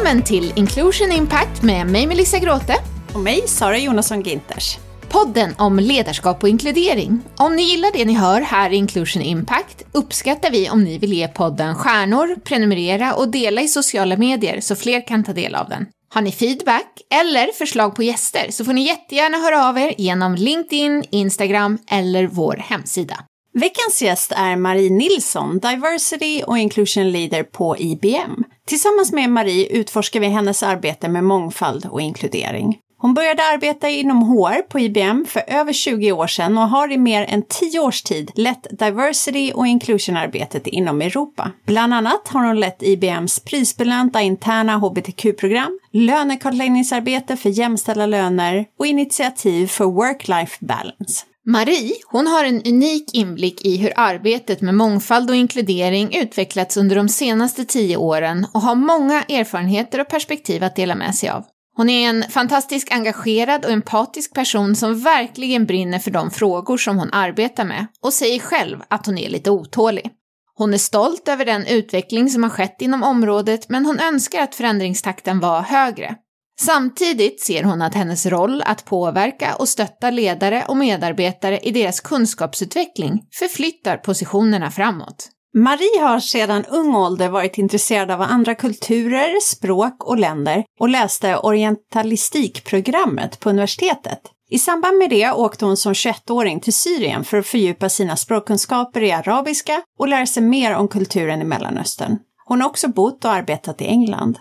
Välkommen till Inclusion Impact med mig Melissa Gråte. Och mig Sara Jonasson Ginters. Podden om ledarskap och inkludering. Om ni gillar det ni hör här i Inclusion Impact uppskattar vi om ni vill ge podden stjärnor, prenumerera och dela i sociala medier så fler kan ta del av den. Har ni feedback eller förslag på gäster så får ni jättegärna höra av er genom LinkedIn, Instagram eller vår hemsida. Veckans gäst är Marie Nilsson, Diversity och Inclusion Leader på IBM. Tillsammans med Marie utforskar vi hennes arbete med mångfald och inkludering. Hon började arbeta inom HR på IBM för över 20 år sedan och har i mer än 10 års tid lett diversity och inclusion-arbetet inom Europa. Bland annat har hon lett IBMs prisbelönta interna hbtq-program, lönekartläggningsarbete för jämställda löner och initiativ för work-life balance. Marie, hon har en unik inblick i hur arbetet med mångfald och inkludering utvecklats under de senaste tio åren och har många erfarenheter och perspektiv att dela med sig av. Hon är en fantastiskt engagerad och empatisk person som verkligen brinner för de frågor som hon arbetar med och säger själv att hon är lite otålig. Hon är stolt över den utveckling som har skett inom området men hon önskar att förändringstakten var högre. Samtidigt ser hon att hennes roll att påverka och stötta ledare och medarbetare i deras kunskapsutveckling förflyttar positionerna framåt. Marie har sedan ung ålder varit intresserad av andra kulturer, språk och länder och läste orientalistikprogrammet på universitetet. I samband med det åkte hon som 21-åring till Syrien för att fördjupa sina språkkunskaper i arabiska och lära sig mer om kulturen i Mellanöstern. Hon har också bott och arbetat i England.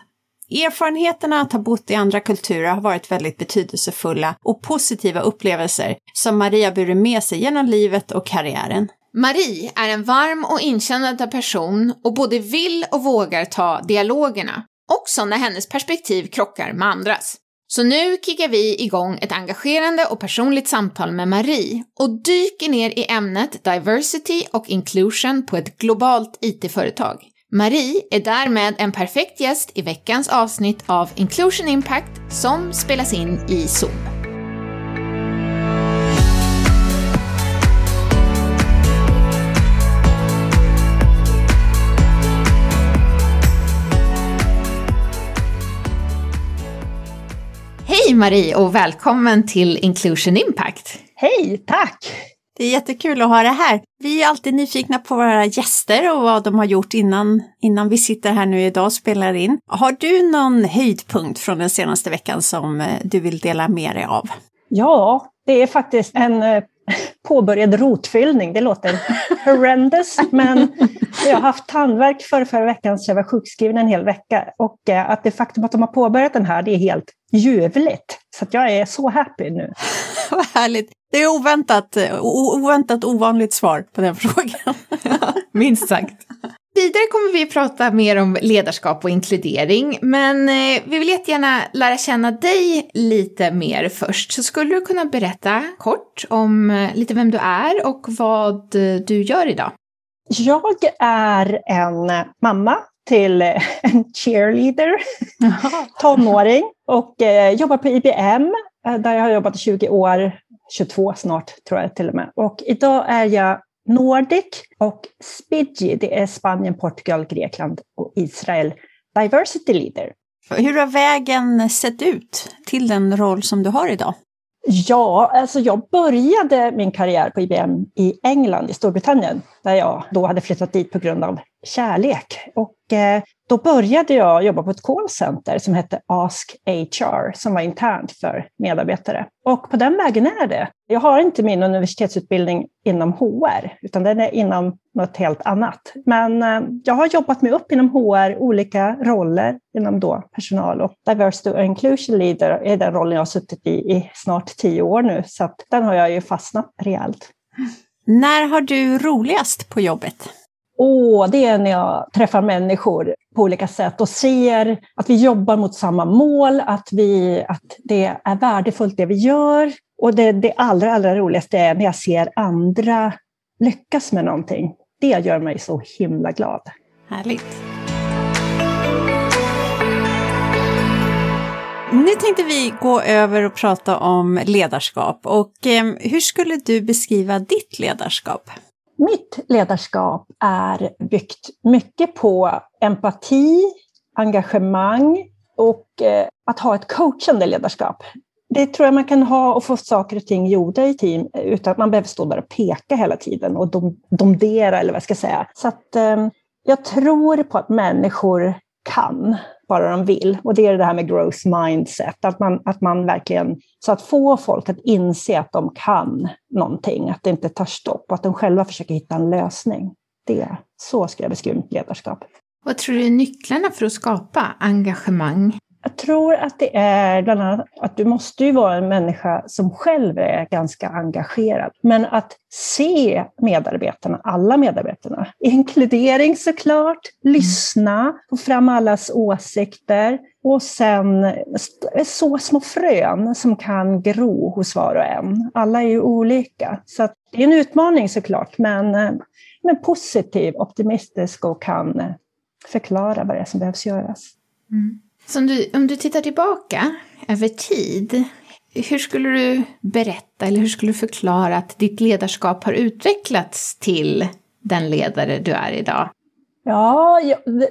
Erfarenheterna att ha bott i andra kulturer har varit väldigt betydelsefulla och positiva upplevelser som Maria burit med sig genom livet och karriären. Marie är en varm och inkännande person och både vill och vågar ta dialogerna, också när hennes perspektiv krockar med andras. Så nu kickar vi igång ett engagerande och personligt samtal med Marie och dyker ner i ämnet diversity och inclusion på ett globalt IT-företag. Marie är därmed en perfekt gäst i veckans avsnitt av Inclusion Impact som spelas in i Zoom. Hej Marie och välkommen till Inclusion Impact! Hej, tack! Det är jättekul att ha det här. Vi är alltid nyfikna på våra gäster och vad de har gjort innan, innan vi sitter här nu idag och spelar in. Har du någon höjdpunkt från den senaste veckan som eh, du vill dela med dig av? Ja, det är faktiskt en eh, påbörjad rotfyllning. Det låter horrendous, men jag har haft tandvärk för förra veckan så jag var sjukskriven en hel vecka. Och eh, att det faktum att de har påbörjat den här, det är helt ljuvligt. Så jag är så happy nu. Vad härligt. Det är oväntat, oväntat ovanligt svar på den frågan. minst sagt. Vidare kommer vi att prata mer om ledarskap och inkludering, men eh, vi vill jättegärna lära känna dig lite mer först. Så skulle du kunna berätta kort om eh, lite vem du är och vad eh, du gör idag? Jag är en mamma till en cheerleader, tonåring, och jobbar på IBM där jag har jobbat i 20 år, 22 snart tror jag till och med. Och idag är jag Nordic och SPIDGI, det är Spanien, Portugal, Grekland och Israel Diversity Leader. Hur har vägen sett ut till den roll som du har idag? Ja, alltså jag började min karriär på IBM i England, i Storbritannien, där jag då hade flyttat dit på grund av kärlek. Och eh, då började jag jobba på ett callcenter som hette Ask HR, som var internt för medarbetare. Och på den vägen är det. Jag har inte min universitetsutbildning inom HR, utan den är inom något helt annat. Men eh, jag har jobbat mig upp inom HR, olika roller inom då personal och Diversity and Inclusion Leader är den rollen jag har suttit i i snart tio år nu, så att den har jag ju fastnat rejält. När har du roligast på jobbet? Åh, det är när jag träffar människor på olika sätt och ser att vi jobbar mot samma mål, att, vi, att det är värdefullt det vi gör. Och det, det allra, allra roligaste är när jag ser andra lyckas med någonting. Det gör mig så himla glad. Härligt. Nu tänkte vi gå över och prata om ledarskap. Och eh, hur skulle du beskriva ditt ledarskap? Mitt ledarskap är byggt mycket på empati, engagemang och eh, att ha ett coachande ledarskap. Det tror jag man kan ha och få saker och ting gjorda i team utan att man behöver stå där och peka hela tiden och dom, domdera eller vad jag ska säga. Så att, eh, jag tror på att människor kan, bara de vill. Och det är det här med growth mindset, att man, att man verkligen, så att få folk att inse att de kan någonting, att det inte tar stopp och att de själva försöker hitta en lösning. Det, så skulle jag beskriva mitt ledarskap. Vad tror du är nycklarna för att skapa engagemang? Jag tror att det är bland annat att du måste ju vara en människa som själv är ganska engagerad. Men att se medarbetarna, alla medarbetarna, inkludering såklart, lyssna, få fram allas åsikter och sen så små frön som kan gro hos var och en. Alla är ju olika. Så det är en utmaning såklart, men, men positiv, optimistisk och kan förklara vad det är som behövs göras. Mm. Så om du, om du tittar tillbaka över tid, hur skulle du berätta eller hur skulle du förklara att ditt ledarskap har utvecklats till den ledare du är idag? Ja,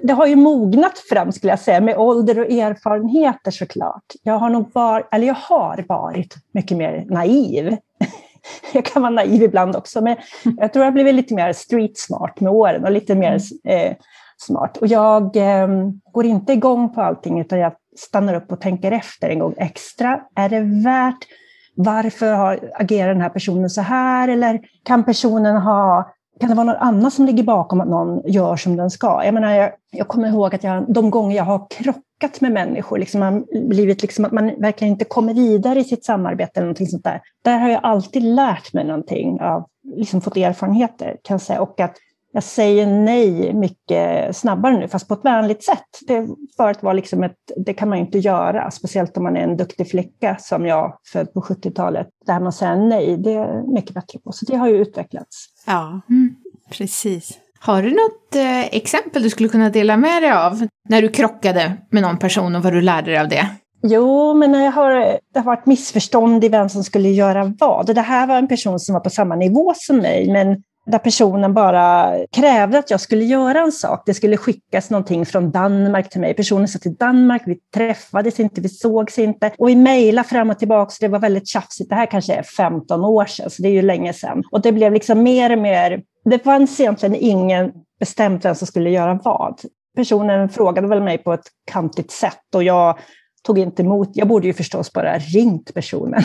det har ju mognat fram skulle jag säga, med ålder och erfarenheter såklart. Jag har nog varit, eller jag har varit mycket mer naiv. Jag kan vara naiv ibland också, men jag tror jag har blivit lite mer street smart med åren och lite mer eh, smart. Och jag eh, går inte igång på allting utan jag stannar upp och tänker efter en gång extra. Är det värt, varför har, agerar den här personen så här? Eller kan personen ha, kan det vara någon annan som ligger bakom att någon gör som den ska? Jag menar, jag, jag kommer ihåg att jag, de gånger jag har krockat med människor, liksom man blivit liksom att man verkligen inte kommer vidare i sitt samarbete eller någonting sånt där. Där har jag alltid lärt mig någonting, av, liksom fått erfarenheter kan jag säga. Och att jag säger nej mycket snabbare nu, fast på ett vänligt sätt. Det, förut var liksom ett, det kan man ju inte göra, speciellt om man är en duktig flicka som jag, född på 70-talet. Det här med att säga nej, det är mycket bättre på. Så det har ju utvecklats. Ja, mm. precis. Har du något eh, exempel du skulle kunna dela med dig av när du krockade med någon person och vad du lärde dig av det? Jo, men jag har, det har varit missförstånd i vem som skulle göra vad. det här var en person som var på samma nivå som mig, men där personen bara krävde att jag skulle göra en sak. Det skulle skickas någonting från Danmark till mig. Personen satt i Danmark, vi träffades inte, vi sågs inte. Och vi mejlade fram och tillbaka, så det var väldigt tjafsigt. Det här kanske är 15 år sedan, så det är ju länge sedan. Och det blev liksom mer och mer... Det fanns egentligen ingen bestämt vem som skulle göra vad. Personen frågade väl mig på ett kantigt sätt och jag tog inte emot. Jag borde ju förstås bara ringt personen.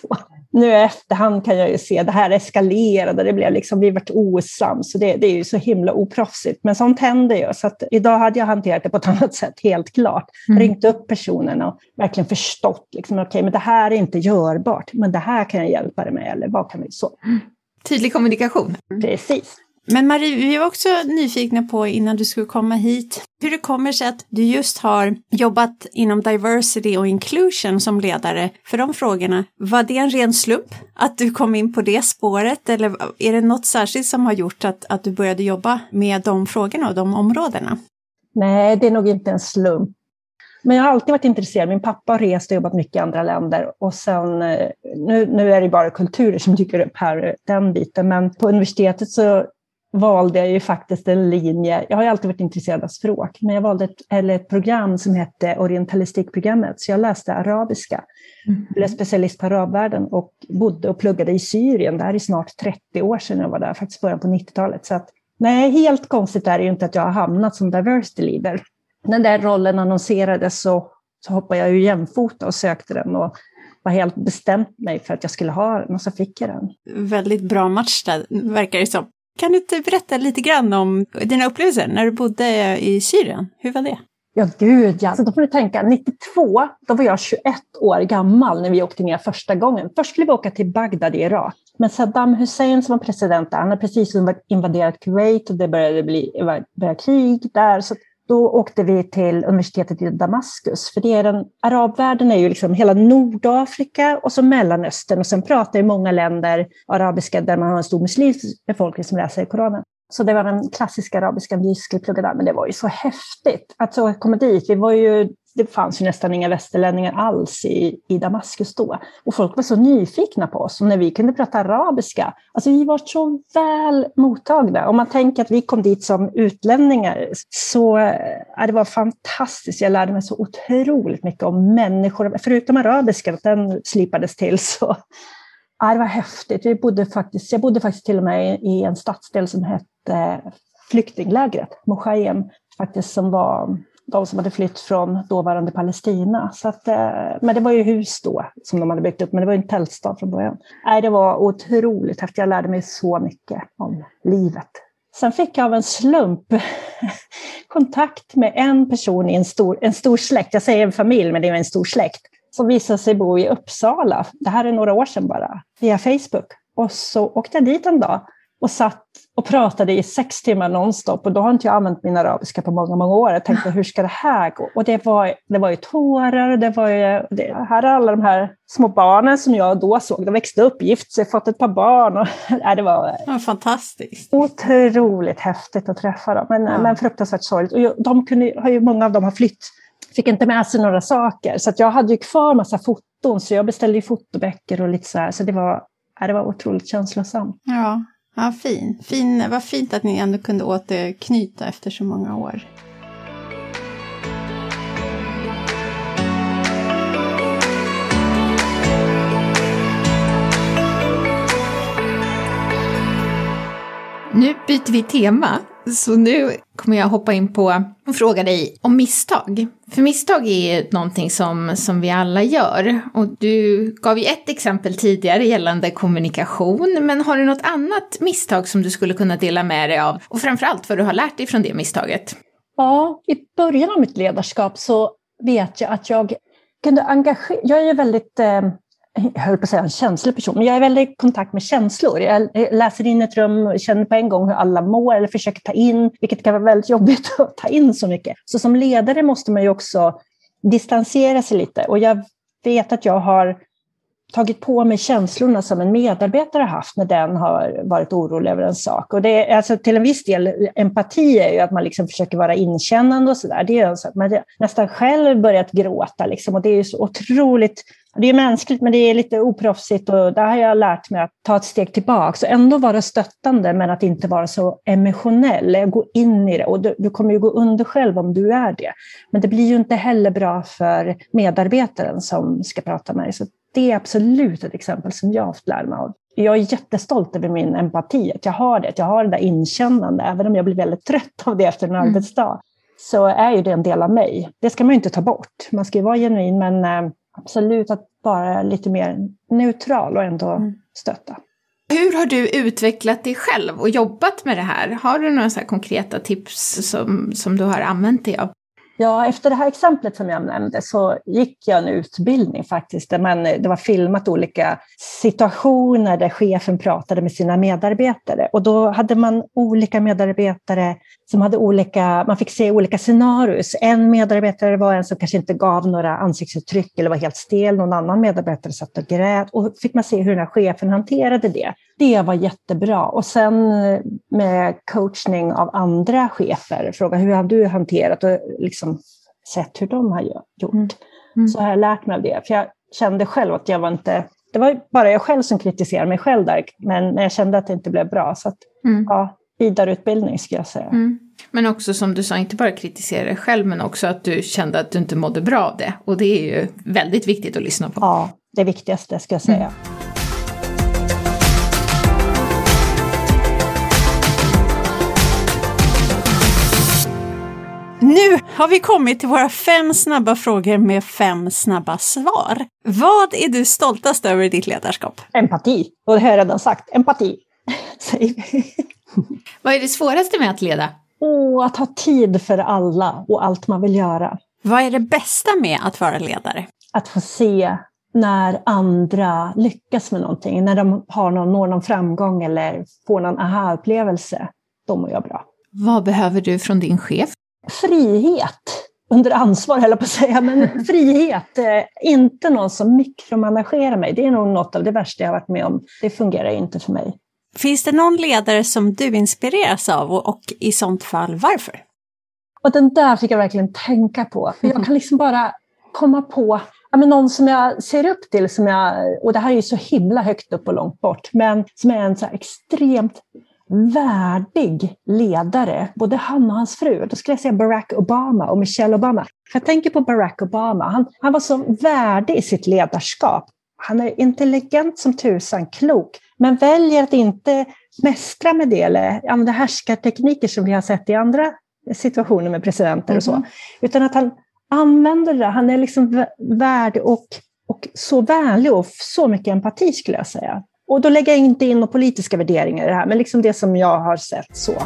Så nu i efterhand kan jag ju se det här eskalerade, det blev liksom, vi vart osams, så det, det, är ju så himla oproffsigt. Men sånt händer ju, så idag hade jag hanterat det på ett annat sätt, helt klart. Mm. Ringt upp personen och verkligen förstått, liksom, okej, okay, men det här är inte görbart, men det här kan jag hjälpa dig med, eller vad kan vi så. Mm. Tydlig kommunikation. Precis. Men Marie, vi var också nyfikna på innan du skulle komma hit, hur det kommer sig att du just har jobbat inom diversity och inclusion som ledare för de frågorna. Var det en ren slump att du kom in på det spåret eller är det något särskilt som har gjort att, att du började jobba med de frågorna och de områdena? Nej, det är nog inte en slump. Men jag har alltid varit intresserad. Min pappa har rest och jobbat mycket i andra länder. Och sen, eh, nu, nu är det bara kulturer som dyker upp här, den biten. Men på universitetet så valde jag ju faktiskt en linje, jag har ju alltid varit intresserad av språk, men jag valde ett, eller ett program som hette orientalistikprogrammet, så jag läste arabiska. Mm. Blev specialist på arabvärlden och bodde och pluggade i Syrien, det här är snart 30 år sedan jag var där, faktiskt början på 90-talet. Så att, nej, helt konstigt är det ju inte att jag har hamnat som diversity leader. När den rollen annonserades så, så hoppade jag ju jämfota och sökte den och var helt bestämt mig för att jag skulle ha den och så fick jag den. Väldigt bra match där, verkar det som. Kan du inte berätta lite grann om dina upplevelser när du bodde i Syrien? Hur var det? Ja, gud ja. Så då får du tänka, 92, då var jag 21 år gammal när vi åkte ner första gången. Först skulle vi åka till Bagdad i Irak. Men Saddam Hussein som var president där, han hade precis invaderat Kuwait och det började bli började krig där. Så då åkte vi till universitetet i Damaskus, för det är den, arabvärlden är ju liksom hela Nordafrika och så Mellanöstern och sen pratar ju många länder arabiska där man har en stor muslimsk befolkning som läser Koranen. Så det var den klassiska arabiska vi skulle plugga där, men det var ju så häftigt att så komma dit. Vi var ju det fanns ju nästan inga västerlänningar alls i, i Damaskus då. Och folk var så nyfikna på oss. Och när vi kunde prata arabiska, alltså vi var så väl mottagna. Om man tänker att vi kom dit som utlänningar, så ja, det var fantastiskt. Jag lärde mig så otroligt mycket om människor, förutom arabiska, den slipades till. Så ja, det var häftigt. Vi bodde faktiskt, jag bodde faktiskt till och med i en stadsdel som hette flyktinglägret, Moshayem, faktiskt som var de som hade flytt från dåvarande Palestina. Så att, eh, men det var ju hus då som de hade byggt upp, men det var en tältstad från början. Nej, det var otroligt häftigt. Jag lärde mig så mycket om livet. Sen fick jag av en slump kontakt med en person i en stor, en stor släkt. Jag säger en familj, men det är en stor släkt. Som visade sig bo i Uppsala. Det här är några år sedan bara, via Facebook. Och så åkte jag dit en dag och satt och pratade i sex timmar nonstop och då har inte jag använt min arabiska på många, många år. Jag tänkte, hur ska det här gå? Och det var, det var ju tårar, det var ju, det, här är alla de här små barnen som jag då såg, de växte upp, gift sig, fått ett par barn. Och, nej, det var ja, fantastiskt. Otroligt häftigt att träffa dem, men, ja. men fruktansvärt sorgligt. Och de kunde, har ju, många av dem har flytt, fick inte med sig några saker, så jag hade ju kvar massa foton, så jag beställde ju fotoböcker och lite så här, så det var, det var otroligt känslosamt. Ja. Ja, fin. fin. Vad fint att ni ändå kunde återknyta efter så många år. Nu byter vi tema så nu kommer jag hoppa in på och fråga dig om misstag. För misstag är ju någonting som, som vi alla gör. Och du gav ju ett exempel tidigare gällande kommunikation, men har du något annat misstag som du skulle kunna dela med dig av? Och framförallt vad du har lärt dig från det misstaget? Ja, i början av mitt ledarskap så vet jag att jag kunde engagera... Jag är ju väldigt eh, jag höll på att säga en känslig person, men jag är väldigt i kontakt med känslor. Jag läser in ett rum, känner på en gång hur alla mår eller försöker ta in, vilket kan vara väldigt jobbigt att ta in så mycket. Så som ledare måste man ju också distansera sig lite. Och jag vet att jag har tagit på mig känslorna som en medarbetare haft när den har varit orolig över en sak. Och det är, alltså, till en viss del, empati är ju att man liksom försöker vara inkännande och sådär. Det är ju så att man nästan själv börjat gråta liksom, och det är ju så otroligt det är mänskligt, men det är lite oproffsigt och där har jag lärt mig att ta ett steg tillbaka och ändå vara stöttande, men att inte vara så emotionell. Gå in i det och du, du, kommer ju gå under själv om du är det. Men det blir ju inte heller bra för medarbetaren som ska prata med dig. Så det är absolut ett exempel som jag har fått lära mig av. Jag är jättestolt över min empati, att jag har det, att jag har det där inkännande, även om jag blir väldigt trött av det efter en mm. arbetsdag så är ju det en del av mig. Det ska man ju inte ta bort. Man ska ju vara genuin, men eh, absolut att vara lite mer neutral och ändå mm. stötta. Hur har du utvecklat dig själv och jobbat med det här? Har du några så konkreta tips som, som du har använt dig av? Ja, efter det här exemplet som jag nämnde så gick jag en utbildning faktiskt, där man, det var filmat olika situationer där chefen pratade med sina medarbetare. Och då hade man olika medarbetare som hade olika, man fick se olika scenarier. En medarbetare var en som kanske inte gav några ansiktsuttryck eller var helt stel, någon annan medarbetare satt och grät. Och fick man se hur den här chefen hanterade det. Det var jättebra. Och sen med coachning av andra chefer, fråga hur har du hanterat och liksom sett hur de har gjort. Mm. Mm. Så har jag lärt mig av det. För jag kände själv att jag var inte... Det var bara jag själv som kritiserade mig själv där, men jag kände att det inte blev bra. Så att, mm. ja, vidareutbildning ska jag säga. Mm. Men också som du sa, inte bara kritisera dig själv, men också att du kände att du inte mådde bra av det. Och det är ju väldigt viktigt att lyssna på. Ja, det viktigaste ska jag säga. Mm. Har vi kommit till våra fem snabba frågor med fem snabba svar. Vad är du stoltast över i ditt ledarskap? Empati. Och det har jag redan sagt. Empati. Vad är det svåraste med att leda? Oh, att ha tid för alla och allt man vill göra. Vad är det bästa med att vara ledare? Att få se när andra lyckas med någonting, när de har någon, når någon framgång eller får någon aha-upplevelse. Då mår jag bra. Vad behöver du från din chef? Frihet under ansvar, höll jag på att säga, men frihet. Eh, inte någon som mikromanagerar mig. Det är nog något av det värsta jag varit med om. Det fungerar inte för mig. Finns det någon ledare som du inspireras av och, och i sånt fall varför? Och den där fick jag verkligen tänka på. Jag kan liksom bara komma på ja, men någon som jag ser upp till, som jag, och det här är ju så himla högt upp och långt bort, men som är en så extremt värdig ledare, både han och hans fru. Då skulle jag säga Barack Obama och Michelle Obama. Jag tänker på Barack Obama, han, han var så värdig i sitt ledarskap. Han är intelligent som tusan, klok, men väljer att inte mästra med det eller använda härskartekniker som vi har sett i andra situationer med presidenter och så. Mm. Utan att han använder det, han är liksom värdig och, och så vänlig och så mycket empati skulle jag säga. Och då lägger jag inte in några politiska värderingar i det här, men liksom det som jag har sett så.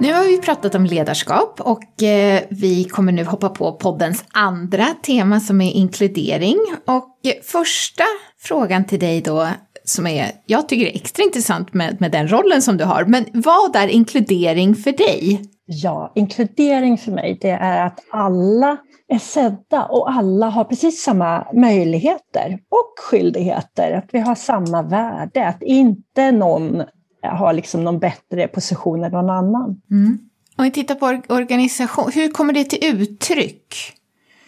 Nu har vi pratat om ledarskap och eh, vi kommer nu hoppa på poddens andra tema som är inkludering. Och första frågan till dig då, som är, jag tycker är extra intressant med, med den rollen som du har, men vad är inkludering för dig? Ja, inkludering för mig det är att alla är sedda och alla har precis samma möjligheter och skyldigheter. Att vi har samma värde, att inte någon har liksom någon bättre position än någon annan. Mm. Om vi tittar på organisation, hur kommer det till uttryck?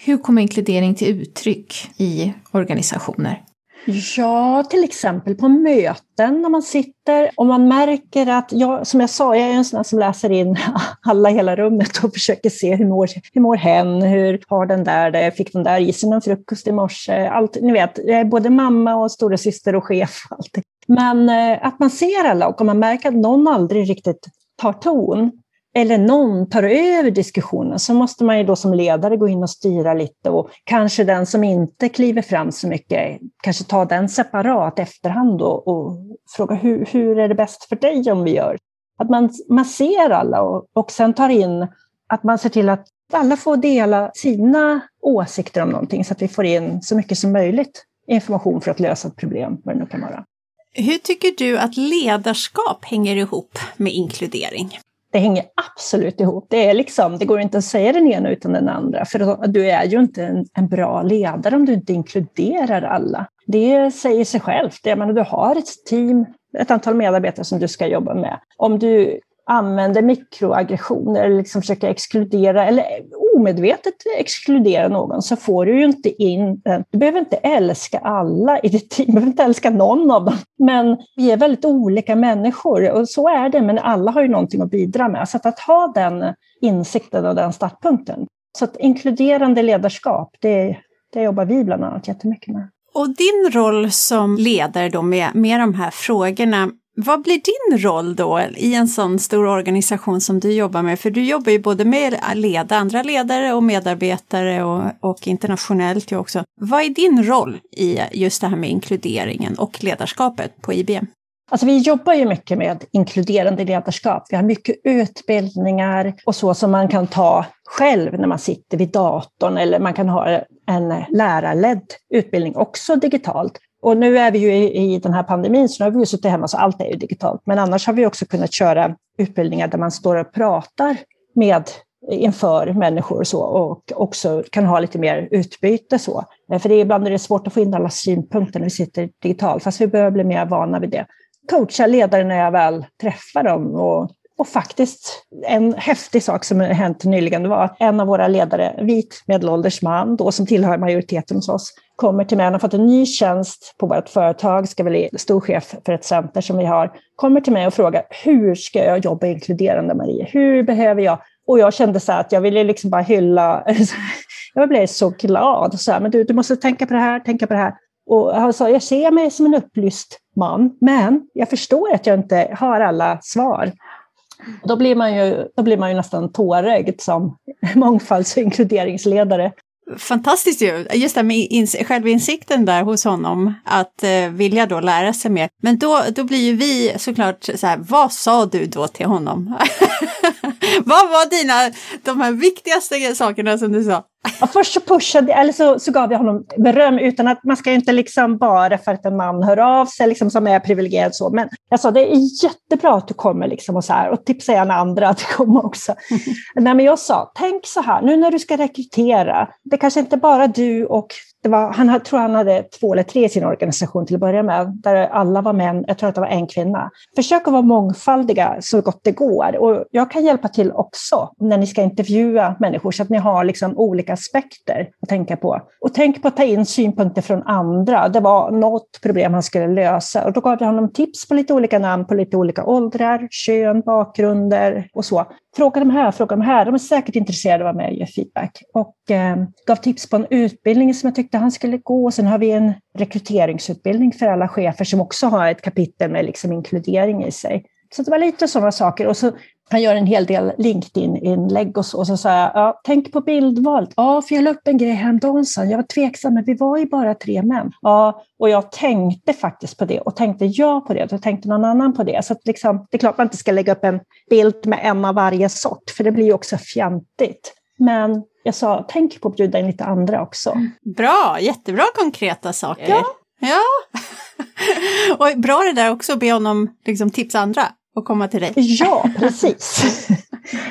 Hur kommer inkludering till uttryck i organisationer? Ja, till exempel på möten när man sitter och man märker att, jag, som jag sa, jag är en sån som läser in alla i hela rummet och försöker se hur mår, hur mår hen, hur har den där det, fick den där i sig någon frukost i morse, allt, ni vet, jag är både mamma och storasyster och chef. Allt. Men eh, att man ser alla och om man märker att någon aldrig riktigt tar ton, eller någon tar över diskussionen så måste man ju då som ledare gå in och styra lite och kanske den som inte kliver fram så mycket, kanske ta den separat efterhand och, och fråga hur, hur är det bäst för dig om vi gör? Att man, man ser alla och, och sen tar in att man ser till att alla får dela sina åsikter om någonting så att vi får in så mycket som möjligt information för att lösa ett problem, vad det nu kan vara. Hur tycker du att ledarskap hänger ihop med inkludering? Det hänger absolut ihop. Det, är liksom, det går inte att säga den ena utan den andra, för du är ju inte en, en bra ledare om du inte inkluderar alla. Det säger sig självt. Jag menar, du har ett team, ett antal medarbetare som du ska jobba med. Om du använder mikroaggressioner eller liksom försöker exkludera eller omedvetet exkludera någon så får du ju inte in den. Du behöver inte älska alla i ditt team, du behöver inte älska någon av dem. Men vi är väldigt olika människor och så är det, men alla har ju någonting att bidra med. Så att, ha den insikten och den startpunkten. Så att inkluderande ledarskap, det, det jobbar vi bland annat jättemycket med. Och din roll som ledare då med, med de här frågorna, vad blir din roll då i en sån stor organisation som du jobbar med? För du jobbar ju både med leda andra ledare och medarbetare och, och internationellt ju också. Vad är din roll i just det här med inkluderingen och ledarskapet på IBM? Alltså vi jobbar ju mycket med inkluderande ledarskap. Vi har mycket utbildningar och så som man kan ta själv när man sitter vid datorn eller man kan ha en lärarledd utbildning också digitalt. Och nu är vi ju i, i den här pandemin, så nu har vi ju suttit hemma, så allt är ju digitalt. Men annars har vi också kunnat köra utbildningar där man står och pratar med inför människor och så och också kan ha lite mer utbyte så. För det är ibland är det svårt att få in alla synpunkter när vi sitter digitalt, fast vi behöver bli mer vana vid det. Coacha ledare när jag väl träffar dem och och faktiskt, en häftig sak som hänt nyligen var att en av våra ledare, vit medelålders man, då, som tillhör majoriteten hos oss, kommer till mig, han har fått en ny tjänst på vårt företag, ska bli stor chef för ett center som vi har, kommer till mig och frågar hur ska jag jobba inkluderande Marie? Hur behöver jag? Och jag kände så att jag ville liksom bara hylla, jag blev så glad, så här, men du, du måste tänka på det här, tänka på det här. Och han sa, jag ser mig som en upplyst man, men jag förstår att jag inte har alla svar. Då blir man ju, då blir man ju nästan tårögd som mångfalds och inkluderingsledare. Fantastiskt ju! Just det med självinsikten där hos honom, att eh, vilja då lära sig mer. Men då, då blir ju vi såklart så här, vad sa du då till honom? vad var dina, de här viktigaste sakerna som du sa? Ja, först så pushade, eller så, så gav jag honom beröm utan att man ska inte liksom bara för att en man hör av sig liksom som är privilegierad så. Men jag sa det är jättebra att du kommer liksom och så här och tipsa gärna andra att komma också. Nej, men jag sa tänk så här nu när du ska rekrytera. Det kanske inte bara du och var, han tror han hade två eller tre i sin organisation till att börja med, där alla var män, jag tror att det var en kvinna. Försök att vara mångfaldiga så gott det går. Och jag kan hjälpa till också när ni ska intervjua människor, så att ni har liksom olika aspekter att tänka på. Och tänk på att ta in synpunkter från andra. Det var något problem han skulle lösa. Och då gav jag honom tips på lite olika namn, på lite olika åldrar, kön, bakgrunder och så. Fråga de här, fråga de här. De är säkert intresserade av att vara med och ge feedback. Och eh, gav tips på en utbildning som jag tyckte han skulle gå. Sen har vi en rekryteringsutbildning för alla chefer som också har ett kapitel med liksom inkludering i sig. Så det var lite sådana saker. Och så han gör en hel del LinkedIn-inlägg och så. Och så sa jag, ja, tänk på bildvalet. Ja, för jag la upp en grej häromdagen, Jag var tveksam, men vi var ju bara tre män. Ja, och jag tänkte faktiskt på det. Och tänkte jag på det, då tänkte någon annan på det. Så att liksom, det är klart man inte ska lägga upp en bild med en av varje sort, för det blir ju också fjantigt. Men jag sa, tänk på att bjuda in lite andra också. Bra, jättebra konkreta saker. Ja. ja. och bra det där också att be honom liksom tipsa andra och komma till dig. Ja, precis.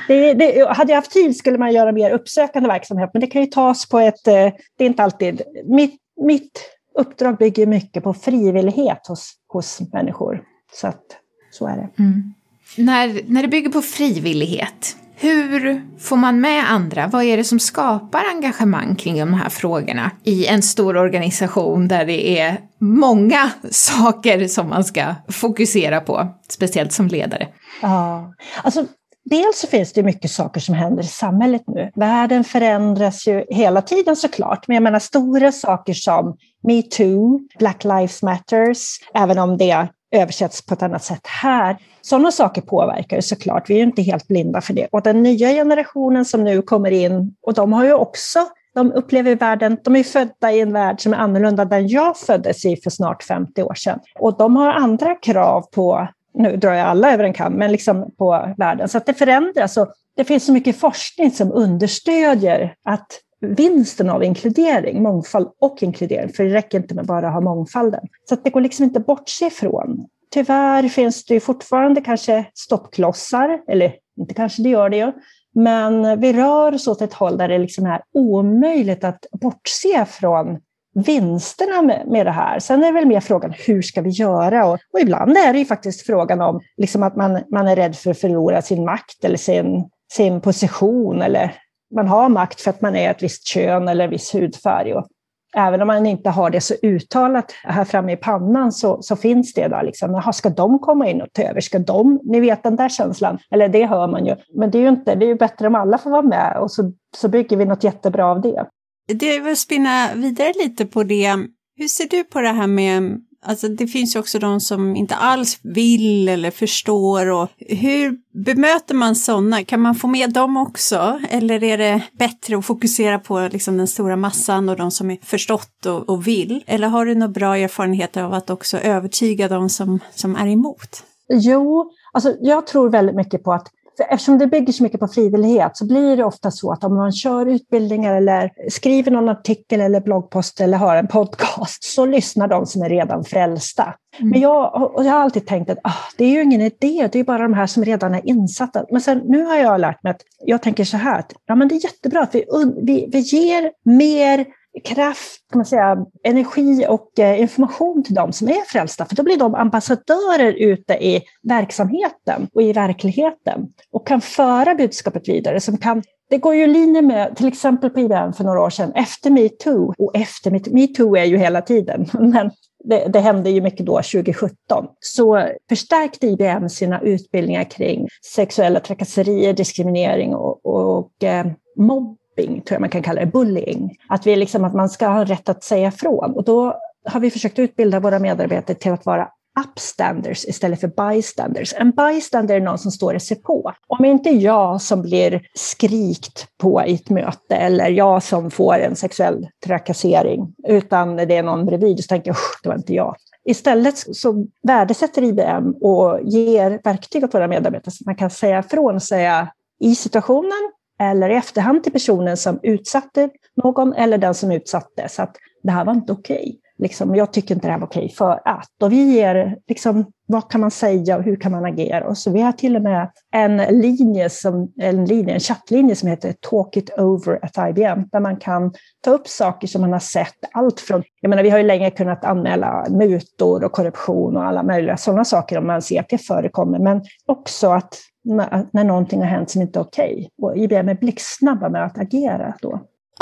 Det, det, hade jag haft tid skulle man göra mer uppsökande verksamhet, men det kan ju tas på ett... Eh, det är inte alltid... Mitt, mitt uppdrag bygger mycket på frivillighet hos, hos människor. Så att, så är det. Mm. När, när det bygger på frivillighet, hur får man med andra? Vad är det som skapar engagemang kring de här frågorna i en stor organisation där det är många saker som man ska fokusera på, speciellt som ledare? Ja, alltså Dels så finns det mycket saker som händer i samhället nu. Världen förändras ju hela tiden såklart, men jag menar stora saker som metoo, Black Lives Matters, även om det översätts på ett annat sätt här. Sådana saker påverkar såklart, vi är ju inte helt blinda för det. Och den nya generationen som nu kommer in, och de har ju också de upplever världen, de är födda i en värld som är annorlunda än den jag föddes i för snart 50 år sedan. Och de har andra krav på, nu drar jag alla över en kam, men liksom på världen. Så att det förändras och det finns så mycket forskning som understödjer att vinsten av inkludering, mångfald och inkludering, för det räcker inte med bara att ha mångfalden. Så att det går liksom inte att bortse ifrån. Tyvärr finns det fortfarande kanske stoppklossar, eller inte kanske det gör det ju, men vi rör oss åt ett håll där det liksom är omöjligt att bortse från vinsterna med, med det här. Sen är det väl mer frågan hur ska vi göra? Och, och ibland är det ju faktiskt frågan om liksom att man, man är rädd för att förlora sin makt eller sin, sin position eller man har makt för att man är ett visst kön eller en viss hudfärg. Och även om man inte har det så uttalat här framme i pannan så, så finns det där. Liksom, Jaha, ska de komma in och ta över? Ska de? Ni vet den där känslan. Eller det hör man ju. Men det är ju inte, det är ju bättre om alla får vara med och så, så bygger vi något jättebra av det. Det vill spinna vidare lite på det. Hur ser du på det här med Alltså det finns ju också de som inte alls vill eller förstår och hur bemöter man sådana? Kan man få med dem också? Eller är det bättre att fokusera på liksom den stora massan och de som är förstått och, och vill? Eller har du några bra erfarenheter av att också övertyga de som, som är emot? Jo, alltså jag tror väldigt mycket på att eftersom det bygger så mycket på frivillighet så blir det ofta så att om man kör utbildningar eller skriver någon artikel eller bloggpost eller har en podcast så lyssnar de som är redan frälsta. Mm. Men jag, och jag har alltid tänkt att ah, det är ju ingen idé, det är bara de här som redan är insatta. Men sen, nu har jag lärt mig att jag tänker så här, att ja, men det är jättebra att vi, vi, vi ger mer kraft, kan man säga, energi och eh, information till de som är frälsta, för då blir de ambassadörer ute i verksamheten och i verkligheten och kan föra budskapet vidare. Som kan, det går ju i linje med, till exempel på IBM för några år sedan, efter metoo, och efter metoo är ju hela tiden, men det, det, hände ju mycket då 2017, så förstärkte IBM sina utbildningar kring sexuella trakasserier, diskriminering och, och eh, mobb mobbing, tror jag man kan kalla det, bullying. Att, vi liksom, att man ska ha rätt att säga ifrån. Och då har vi försökt utbilda våra medarbetare till att vara upstanders istället för bystanders. En bystander är någon som står och ser på. Om inte jag som blir skrikt på i ett möte eller jag som får en sexuell trakassering, utan det är någon bredvid, så tänker jag det var inte jag. Istället så värdesätter IBM och ger verktyg åt våra medarbetare så att man kan säga från och säga i situationen eller i efterhand till personen som utsatte någon eller den som utsatte. Så att det här var inte okej. Liksom, jag tycker inte det här var okej för att. Och vi ger, liksom, vad kan man säga och hur kan man agera? Och så vi har till och med en linje, som, en, linje, en chattlinje som heter Talk it over at IBM, där man kan ta upp saker som man har sett, allt från, jag menar vi har ju länge kunnat anmäla mutor och korruption och alla möjliga sådana saker om man ser att det förekommer, men också att när, när någonting har hänt som inte är okej. Och IBM är blixtsnabba med att agera då.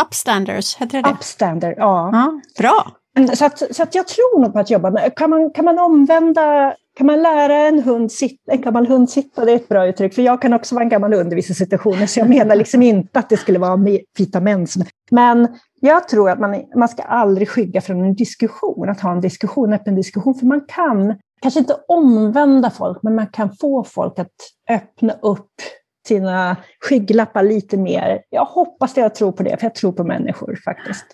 Upstanders, heter det Upstander, ja. ja. Bra! Så, att, så att jag tror nog på att jobba med, kan man, kan man omvända, kan man lära en, hund sitta, en gammal hund sitta, det är ett bra uttryck, för jag kan också vara en gammal hund i vissa situationer, så jag menar liksom inte att det skulle vara vita män. Men jag tror att man, man ska aldrig skygga från en diskussion, att ha en diskussion, öppen diskussion, för man kan kanske inte omvända folk, men man kan få folk att öppna upp sina skygglappar lite mer. Jag hoppas det, jag tror på det, för jag tror på människor faktiskt.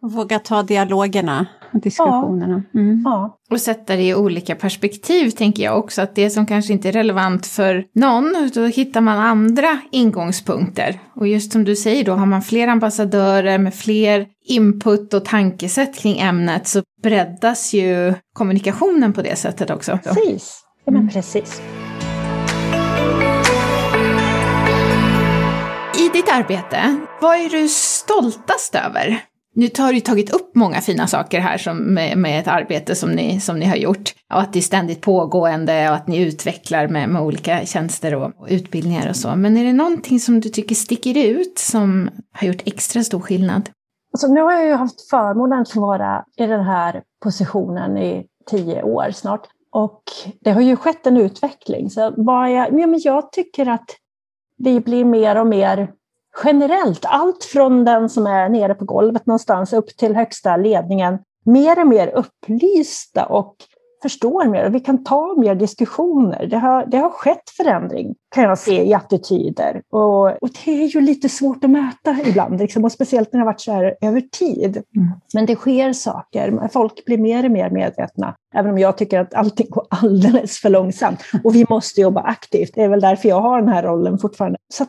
Våga ta dialogerna och diskussionerna. Mm. Ja. Och sätta det i olika perspektiv tänker jag också, att det som kanske inte är relevant för någon, då hittar man andra ingångspunkter. Och just som du säger då, har man fler ambassadörer med fler input och tankesätt kring ämnet så breddas ju kommunikationen på det sättet också. Precis, ja men precis. I ditt arbete, vad är du stoltast över? Nu har du tagit upp många fina saker här som med, med, ett arbete som ni, som ni har gjort. Och att det är ständigt pågående och att ni utvecklar med, med olika tjänster och, och, utbildningar och så. Men är det någonting som du tycker sticker ut som har gjort extra stor skillnad? Alltså, nu har jag ju haft förmånen att få vara i den här positionen i tio år snart. Och det har ju skett en utveckling. Så vad jag, ja, men jag tycker att vi blir mer och mer generellt, allt från den som är nere på golvet någonstans upp till högsta ledningen, mer och mer upplysta och förstår mer och vi kan ta mer diskussioner. Det har, det har skett förändring kan jag se i attityder och, och det är ju lite svårt att mäta ibland, liksom, och speciellt när det har varit så här över tid. Mm. Men det sker saker, folk blir mer och mer medvetna, även om jag tycker att allting går alldeles för långsamt. Och vi måste jobba aktivt, det är väl därför jag har den här rollen fortfarande. Så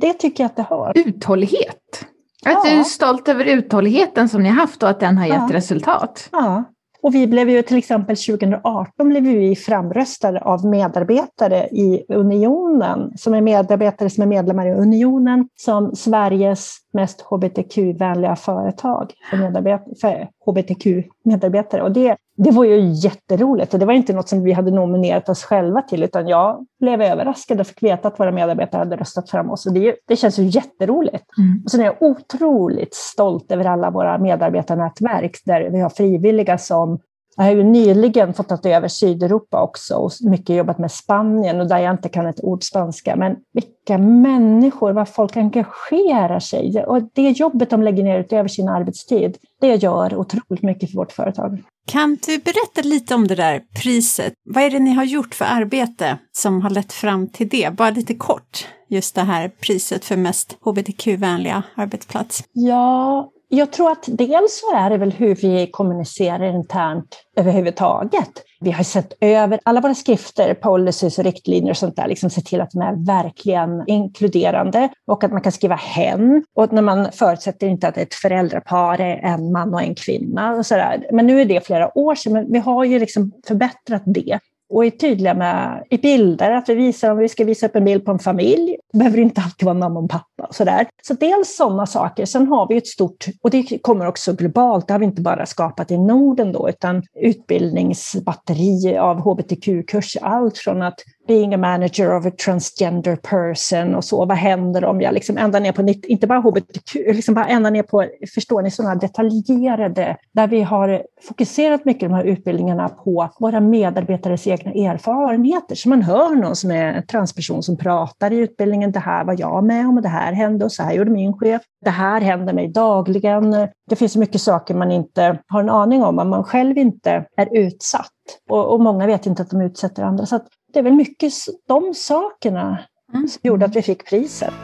det tycker jag att det har. Uthållighet. Att ja. du är stolt över uthålligheten som ni har haft och att den har gett ja. resultat. Ja, och vi blev ju till exempel 2018 blev vi framröstade av medarbetare i Unionen, som är medarbetare som är medlemmar i Unionen, som Sveriges mest hbtq-vänliga företag för, för hbtq-medarbetare. Och det, det var ju jätteroligt och det var inte något som vi hade nominerat oss själva till, utan jag blev överraskad och fick veta att våra medarbetare hade röstat fram oss. Och det, det känns ju jätteroligt. Mm. Och sen är jag otroligt stolt över alla våra medarbetarnätverk där vi har frivilliga som jag har ju nyligen fått ta över Sydeuropa också och mycket jobbat med Spanien och där jag inte kan ett ord spanska. Men vilka människor, vad folk engagerar sig och det jobbet de lägger ner utöver sin arbetstid, det gör otroligt mycket för vårt företag. Kan du berätta lite om det där priset? Vad är det ni har gjort för arbete som har lett fram till det? Bara lite kort, just det här priset för mest hbtq-vänliga arbetsplats. Ja, jag tror att dels så är det väl hur vi kommunicerar internt överhuvudtaget. Vi har sett över alla våra skrifter, policies och riktlinjer och sånt där, liksom se till att de är verkligen inkluderande och att man kan skriva hen. Och när man förutsätter inte att ett föräldrapar är en man och en kvinna. Och så där. Men nu är det flera år sedan, men vi har ju liksom förbättrat det och är tydliga med i bilder, att vi visar om vi ska visa upp en bild på en familj, det behöver inte alltid vara mamma och pappa. Och sådär. Så dels sådana saker. Sen har vi ett stort, och det kommer också globalt, det har vi inte bara skapat i Norden då, utan utbildningsbatteri av hbtq-kurser, allt från att being a manager of a transgender person och så. Vad händer om jag liksom ända ner på, inte bara hbtq, liksom bara ända ner på, förstår ni, sådana detaljerade, där vi har fokuserat mycket de här utbildningarna på våra medarbetares egna erfarenheter. Så man hör någon som är en transperson som pratar i utbildningen, det här var jag med om och det här hände och så här gjorde min chef. Det här händer mig dagligen. Det finns så mycket saker man inte har en aning om, om man själv inte är utsatt. Och, och många vet inte att de utsätter andra. Så det är väl mycket de sakerna mm. som gjorde att vi fick priset.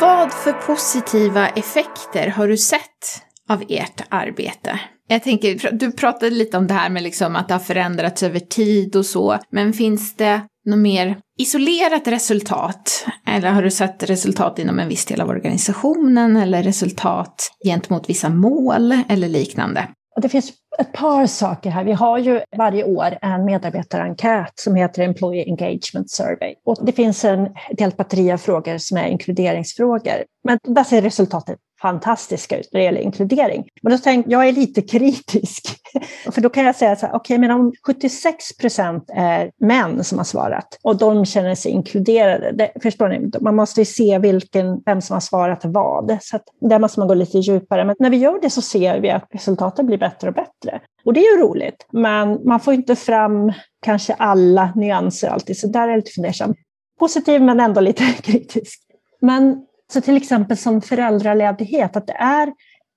Vad för positiva effekter har du sett av ert arbete? Jag tänker, du pratade lite om det här med liksom att det har förändrats över tid och så, men finns det några mer isolerat resultat? Eller har du sett resultat inom en viss del av organisationen eller resultat gentemot vissa mål eller liknande? Det finns ett par saker här. Vi har ju varje år en medarbetarenkät som heter Employee Engagement Survey. Och det finns en helt batteri av frågor som är inkluderingsfrågor. Men där ser resultatet fantastiska ut när det gäller inkludering. Men då tänkte jag är lite kritisk. För då kan jag säga så här, okej, okay, men om 76 procent är män som har svarat och de känner sig inkluderade, det, förstår ni? Man måste ju se vilken, vem som har svarat vad. Så att där måste man gå lite djupare. Men när vi gör det så ser vi att resultaten blir bättre och bättre. Och det är ju roligt, men man får inte fram kanske alla nyanser alltid, så där är jag lite fundersam. Positiv men ändå lite kritisk. Men så till exempel som föräldraledighet, att det är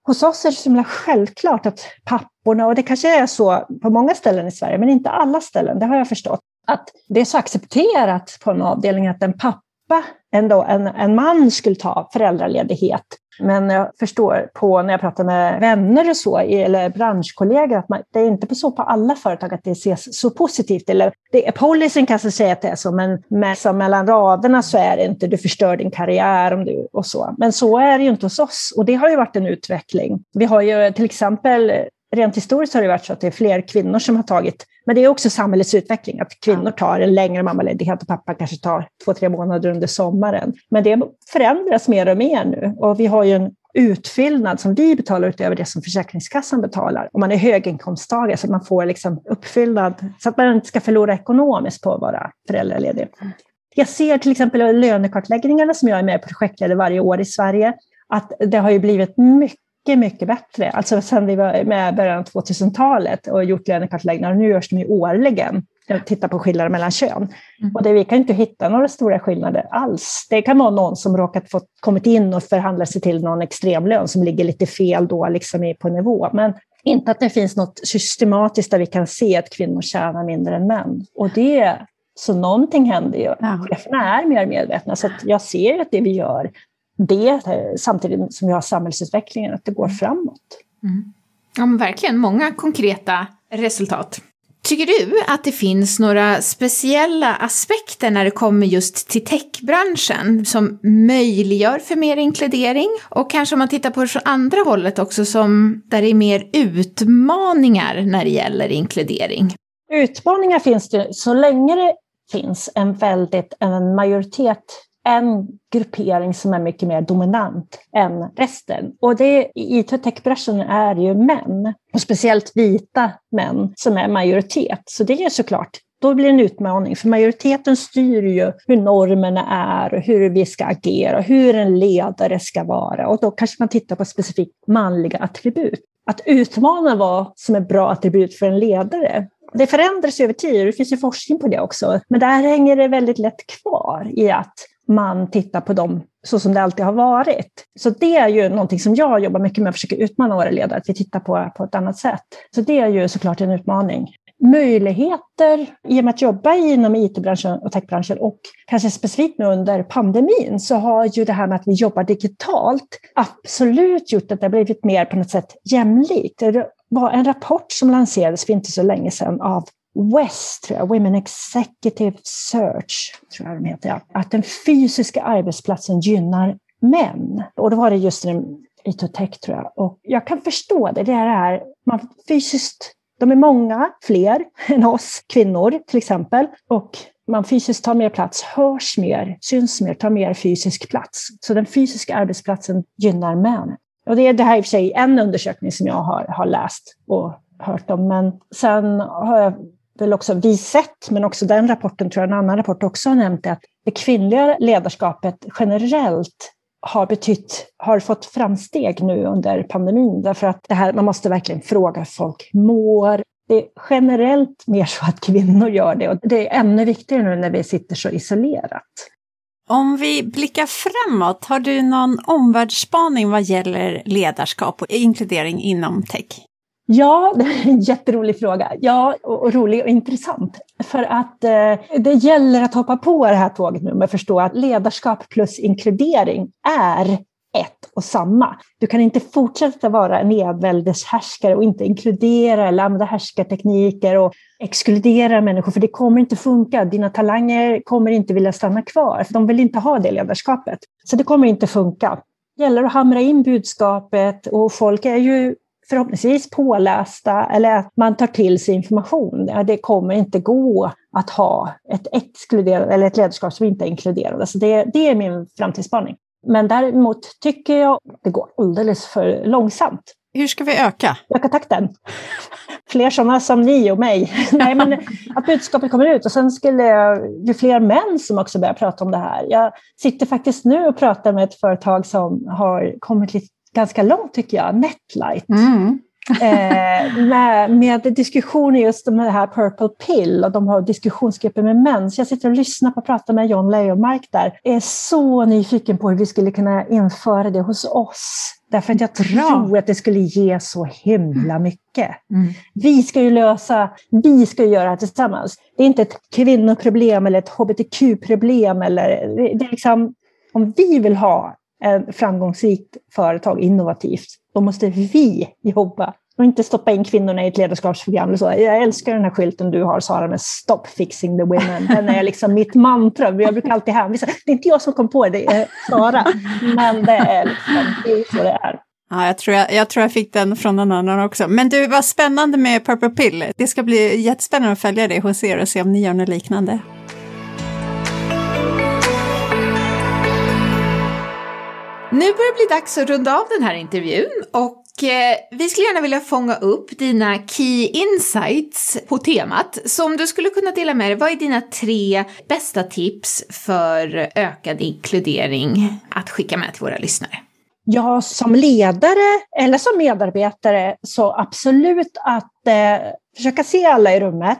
hos oss är det så himla självklart att papporna, och det kanske är så på många ställen i Sverige, men inte alla ställen, det har jag förstått, att det är så accepterat på en avdelning att en pappa, ändå, en, en man skulle ta föräldraledighet men jag förstår på när jag pratar med vänner och så, eller branschkollegor, att man, det är inte så på alla företag att det ses så positivt. Eller det, policyn kanske säger att det är så, men med, så mellan raderna så är det inte, du förstör din karriär om du, och så. Men så är det ju inte hos oss och det har ju varit en utveckling. Vi har ju till exempel rent historiskt har det varit så att det är fler kvinnor som har tagit, men det är också samhällets utveckling, att kvinnor tar en längre mammaledighet och pappa kanske tar två, tre månader under sommaren. Men det förändras mer och mer nu och vi har ju en utfyllnad som vi betalar utöver det som Försäkringskassan betalar. Om man är höginkomsttagare så att man får liksom uppfyllnad så att man inte ska förlora ekonomiskt på att vara föräldraledig. Jag ser till exempel lönekartläggningarna som jag är med och projektleder varje år i Sverige, att det har ju blivit mycket mycket, mycket bättre. Alltså sen vi var med början av 2000-talet och gjort lönekartläggningar, nu görs de ju årligen. Jag tittar på skillnader mellan kön. Mm. Och det, vi kan inte hitta några stora skillnader alls. Det kan vara någon som råkat få kommit in och förhandlat sig till någon extremlön som ligger lite fel då liksom på nivå. Men inte att det finns något systematiskt där vi kan se att kvinnor tjänar mindre än män. Och det, så någonting händer ju. Ja. Cheferna är mer medvetna, så jag ser att det vi gör det eh, samtidigt som vi har samhällsutvecklingen, att det går mm. framåt. Mm. Ja, men verkligen många konkreta resultat. Tycker du att det finns några speciella aspekter när det kommer just till techbranschen som möjliggör för mer inkludering? Och kanske om man tittar på det från andra hållet också, som där det är mer utmaningar när det gäller inkludering? Utmaningar finns det så länge det finns en väldigt en majoritet en gruppering som är mycket mer dominant än resten. Och det, i techbranschen är det ju män, och speciellt vita män, som är majoritet. Så det är såklart då blir det en utmaning, för majoriteten styr ju hur normerna är och hur vi ska agera, hur en ledare ska vara. Och då kanske man tittar på specifikt manliga attribut. Att utmana vad som är bra attribut för en ledare, det förändras över tid, det finns ju forskning på det också. Men där hänger det väldigt lätt kvar i att man tittar på dem så som det alltid har varit. Så det är ju någonting som jag jobbar mycket med och försöker utmana våra ledare, att vi tittar på på ett annat sätt. Så det är ju såklart en utmaning. Möjligheter i och med att jobba inom IT-branschen och techbranschen och kanske specifikt nu under pandemin så har ju det här med att vi jobbar digitalt absolut gjort att det har blivit mer på något sätt jämlikt. Det var en rapport som lanserades för inte så länge sedan av West, tror jag, Women Executive Search, tror jag de heter, ja. att den fysiska arbetsplatsen gynnar män. Och då var det just en IT-tech, tror jag. Och jag kan förstå det. Det är det här, man fysiskt, de är många fler än oss kvinnor till exempel. Och man fysiskt tar mer plats, hörs mer, syns mer, tar mer fysisk plats. Så den fysiska arbetsplatsen gynnar män. Och det är det här i och för sig en undersökning som jag har, har läst och hört om. Men sen har jag väl också vi sett, men också den rapporten, tror jag en annan rapport också har nämnt att det kvinnliga ledarskapet generellt har betytt, har fått framsteg nu under pandemin, därför att det här, man måste verkligen fråga hur folk mår. Det är generellt mer så att kvinnor gör det och det är ännu viktigare nu när vi sitter så isolerat. Om vi blickar framåt, har du någon omvärldsspaning vad gäller ledarskap och inkludering inom tech? Ja, det är en jätterolig fråga. Ja, och, och rolig och intressant. För att eh, det gäller att hoppa på det här tåget nu med att förstå att ledarskap plus inkludering är ett och samma. Du kan inte fortsätta vara en enväldeshärskare och inte inkludera eller använda härskartekniker och exkludera människor, för det kommer inte funka. Dina talanger kommer inte vilja stanna kvar, för de vill inte ha det ledarskapet. Så det kommer inte funka. Det gäller att hamra in budskapet och folk är ju förhoppningsvis pålästa eller att man tar till sig information. Det kommer inte gå att ha ett exkluderande eller ett ledarskap som inte är inkluderande. Så det, det är min framtidsspaning. Men däremot tycker jag att det går alldeles för långsamt. Hur ska vi öka? Öka takten. Fler sådana som ni och mig. Nej, men att budskapet kommer ut. Och sen skulle ju fler män som också börjar prata om det här. Jag sitter faktiskt nu och pratar med ett företag som har kommit lite, ganska långt tycker jag, Netlight. Mm. eh, med, med diskussioner just om det här Purple Pill och de har diskussionsgrupper med män. Så jag sitter och lyssnar på och pratar med John Lejonmark där. Jag är så nyfiken på hur vi skulle kunna införa det hos oss. Därför att jag tror att det skulle ge så himla mycket. Mm. Vi ska ju lösa, vi ska ju göra det tillsammans. Det är inte ett kvinnoproblem eller ett hbtq-problem. Eller, det är liksom, om vi vill ha ett framgångsrikt företag, innovativt, då måste vi jobba och inte stoppa in kvinnorna i ett ledarskapsprogram. så. Jag älskar den här skylten du har, Sara, med Stop fixing the women. Den är liksom mitt mantra. Jag brukar alltid hänvisa. Det är inte jag som kom på det, det är Sara. Men det är, liksom, det är så det är. Ja, jag tror jag, jag tror jag fick den från någon annan också. Men du, vad spännande med Purple Pill. Det ska bli jättespännande att följa det hos er och se om ni gör något liknande. Nu börjar det bli dags att runda av den här intervjun och eh, vi skulle gärna vilja fånga upp dina key insights på temat. Så om du skulle kunna dela med dig, vad är dina tre bästa tips för ökad inkludering att skicka med till våra lyssnare? Ja, som ledare eller som medarbetare så absolut att eh, försöka se alla i rummet,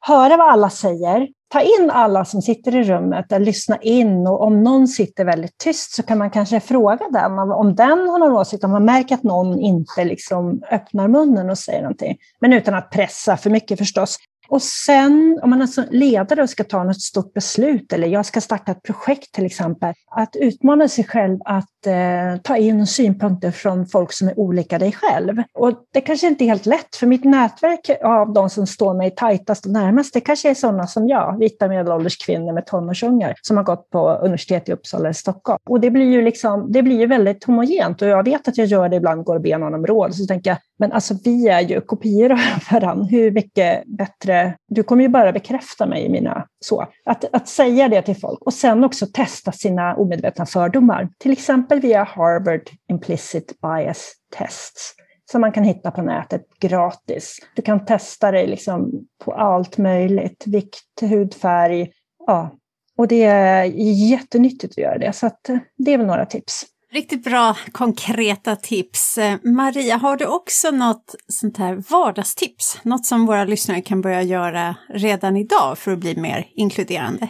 höra vad alla säger, ta in alla som sitter i rummet, och lyssna in och om någon sitter väldigt tyst så kan man kanske fråga den om den har någon åsikt, om man märker att någon inte liksom öppnar munnen och säger någonting. Men utan att pressa för mycket förstås. Och sen om man är ledare och ska ta något stort beslut, eller jag ska starta ett projekt till exempel, att utmana sig själv att eh, ta in synpunkter från folk som är olika dig själv. Och det kanske inte är helt lätt, för mitt nätverk av de som står mig tajtast och närmast, det kanske är sådana som jag, vita medelålders kvinnor med tonårsungar som har gått på universitet i Uppsala eller Stockholm. Och det blir ju liksom, det blir ju väldigt homogent och jag vet att jag gör det ibland, går och ber någon om råd, så tänker jag, men alltså vi är ju kopior av varandra, hur mycket bättre, du kommer ju bara bekräfta mig i mina så. Att, att säga det till folk och sen också testa sina omedvetna fördomar. Till exempel via Harvard Implicit Bias Tests som man kan hitta på nätet gratis. Du kan testa dig liksom på allt möjligt, vikt, hudfärg, ja. Och det är jättenyttigt att göra det, så att eh, det är väl några tips. Riktigt bra konkreta tips. Eh, Maria, har du också något sånt här vardagstips? Något som våra lyssnare kan börja göra redan idag för att bli mer inkluderande?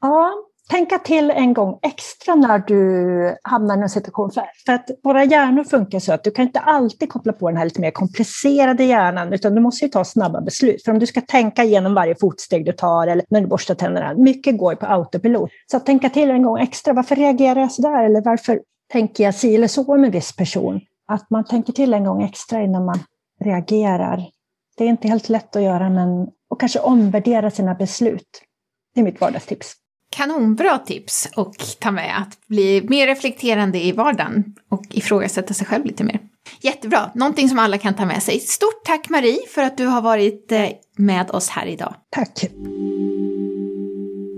Ja, tänka till en gång extra när du hamnar i en situation. För, att våra hjärnor funkar så att du kan inte alltid koppla på den här lite mer komplicerade hjärnan, utan du måste ju ta snabba beslut. För om du ska tänka igenom varje fotsteg du tar eller när du borstar tänderna, mycket går ju på autopilot. Så att tänka till en gång extra, varför reagerar jag så där Eller varför tänker jag si eller så om en viss person. Att man tänker till en gång extra innan man reagerar. Det är inte helt lätt att göra, men och kanske omvärdera sina beslut. Det är mitt vardagstips. Kanonbra tips och ta med att bli mer reflekterande i vardagen och ifrågasätta sig själv lite mer. Jättebra, någonting som alla kan ta med sig. Stort tack Marie för att du har varit eh, med oss här idag. Tack.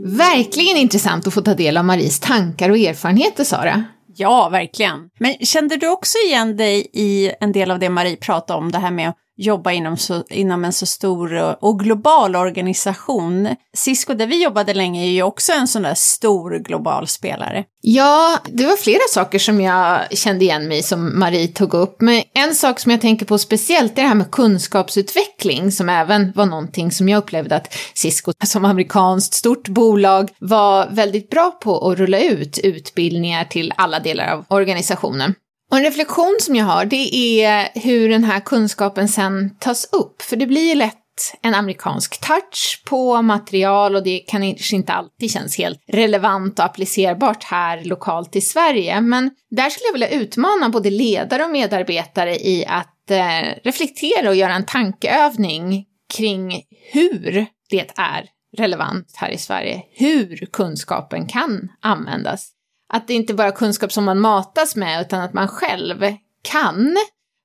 Verkligen intressant att få ta del av Maries tankar och erfarenheter, Sara. Ja, verkligen. Men kände du också igen dig i en del av det Marie pratade om, det här med att jobba inom, så, inom en så stor och global organisation. Cisco, där vi jobbade länge, är ju också en sån där stor global spelare. Ja, det var flera saker som jag kände igen mig som Marie tog upp. Men en sak som jag tänker på speciellt är det här med kunskapsutveckling som även var någonting som jag upplevde att Cisco som amerikanskt stort bolag var väldigt bra på att rulla ut utbildningar till alla delar av organisationen. Och en reflektion som jag har, det är hur den här kunskapen sen tas upp. För det blir ju lätt en amerikansk touch på material och det kanske inte alltid känns helt relevant och applicerbart här lokalt i Sverige. Men där skulle jag vilja utmana både ledare och medarbetare i att eh, reflektera och göra en tankeövning kring hur det är relevant här i Sverige, hur kunskapen kan användas. Att det inte bara är kunskap som man matas med, utan att man själv kan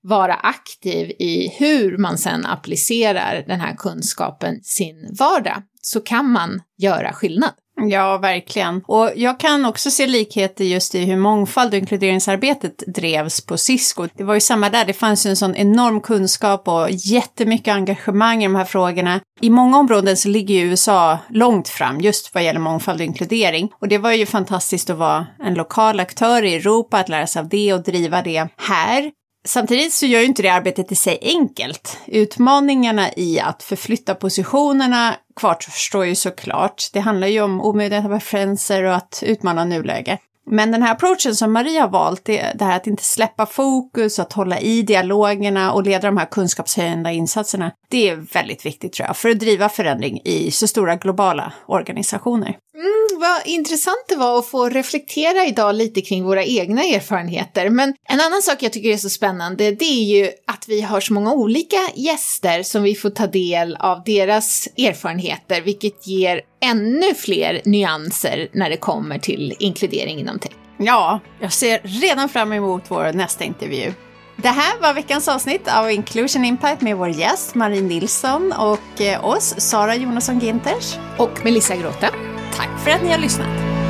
vara aktiv i hur man sen applicerar den här kunskapen sin vardag, så kan man göra skillnad. Ja, verkligen. Och jag kan också se likheter just i hur mångfald och inkluderingsarbetet drevs på Cisco. Det var ju samma där, det fanns ju en sån enorm kunskap och jättemycket engagemang i de här frågorna. I många områden så ligger ju USA långt fram just vad gäller mångfald och inkludering. Och det var ju fantastiskt att vara en lokal aktör i Europa, att lära sig av det och driva det här. Samtidigt så gör ju inte det arbetet i sig enkelt. Utmaningarna i att förflytta positionerna kvarstår ju såklart. Det handlar ju om omedvetna preferenser och att utmana nuläge. Men den här approachen som Maria har valt, det, det här att inte släppa fokus, att hålla i dialogerna och leda de här kunskapshöjande insatserna, det är väldigt viktigt tror jag, för att driva förändring i så stora globala organisationer. Mm, vad intressant det var att få reflektera idag lite kring våra egna erfarenheter. Men en annan sak jag tycker är så spännande, det är ju att vi har så många olika gäster som vi får ta del av deras erfarenheter, vilket ger ännu fler nyanser när det kommer till inkludering inom tech. Ja, jag ser redan fram emot vår nästa intervju. Det här var veckans avsnitt av Inclusion Impact med vår gäst Marie Nilsson och eh, oss, Sara Jonasson Ginters. Och Melissa Grote. Tack för att ni har lyssnat.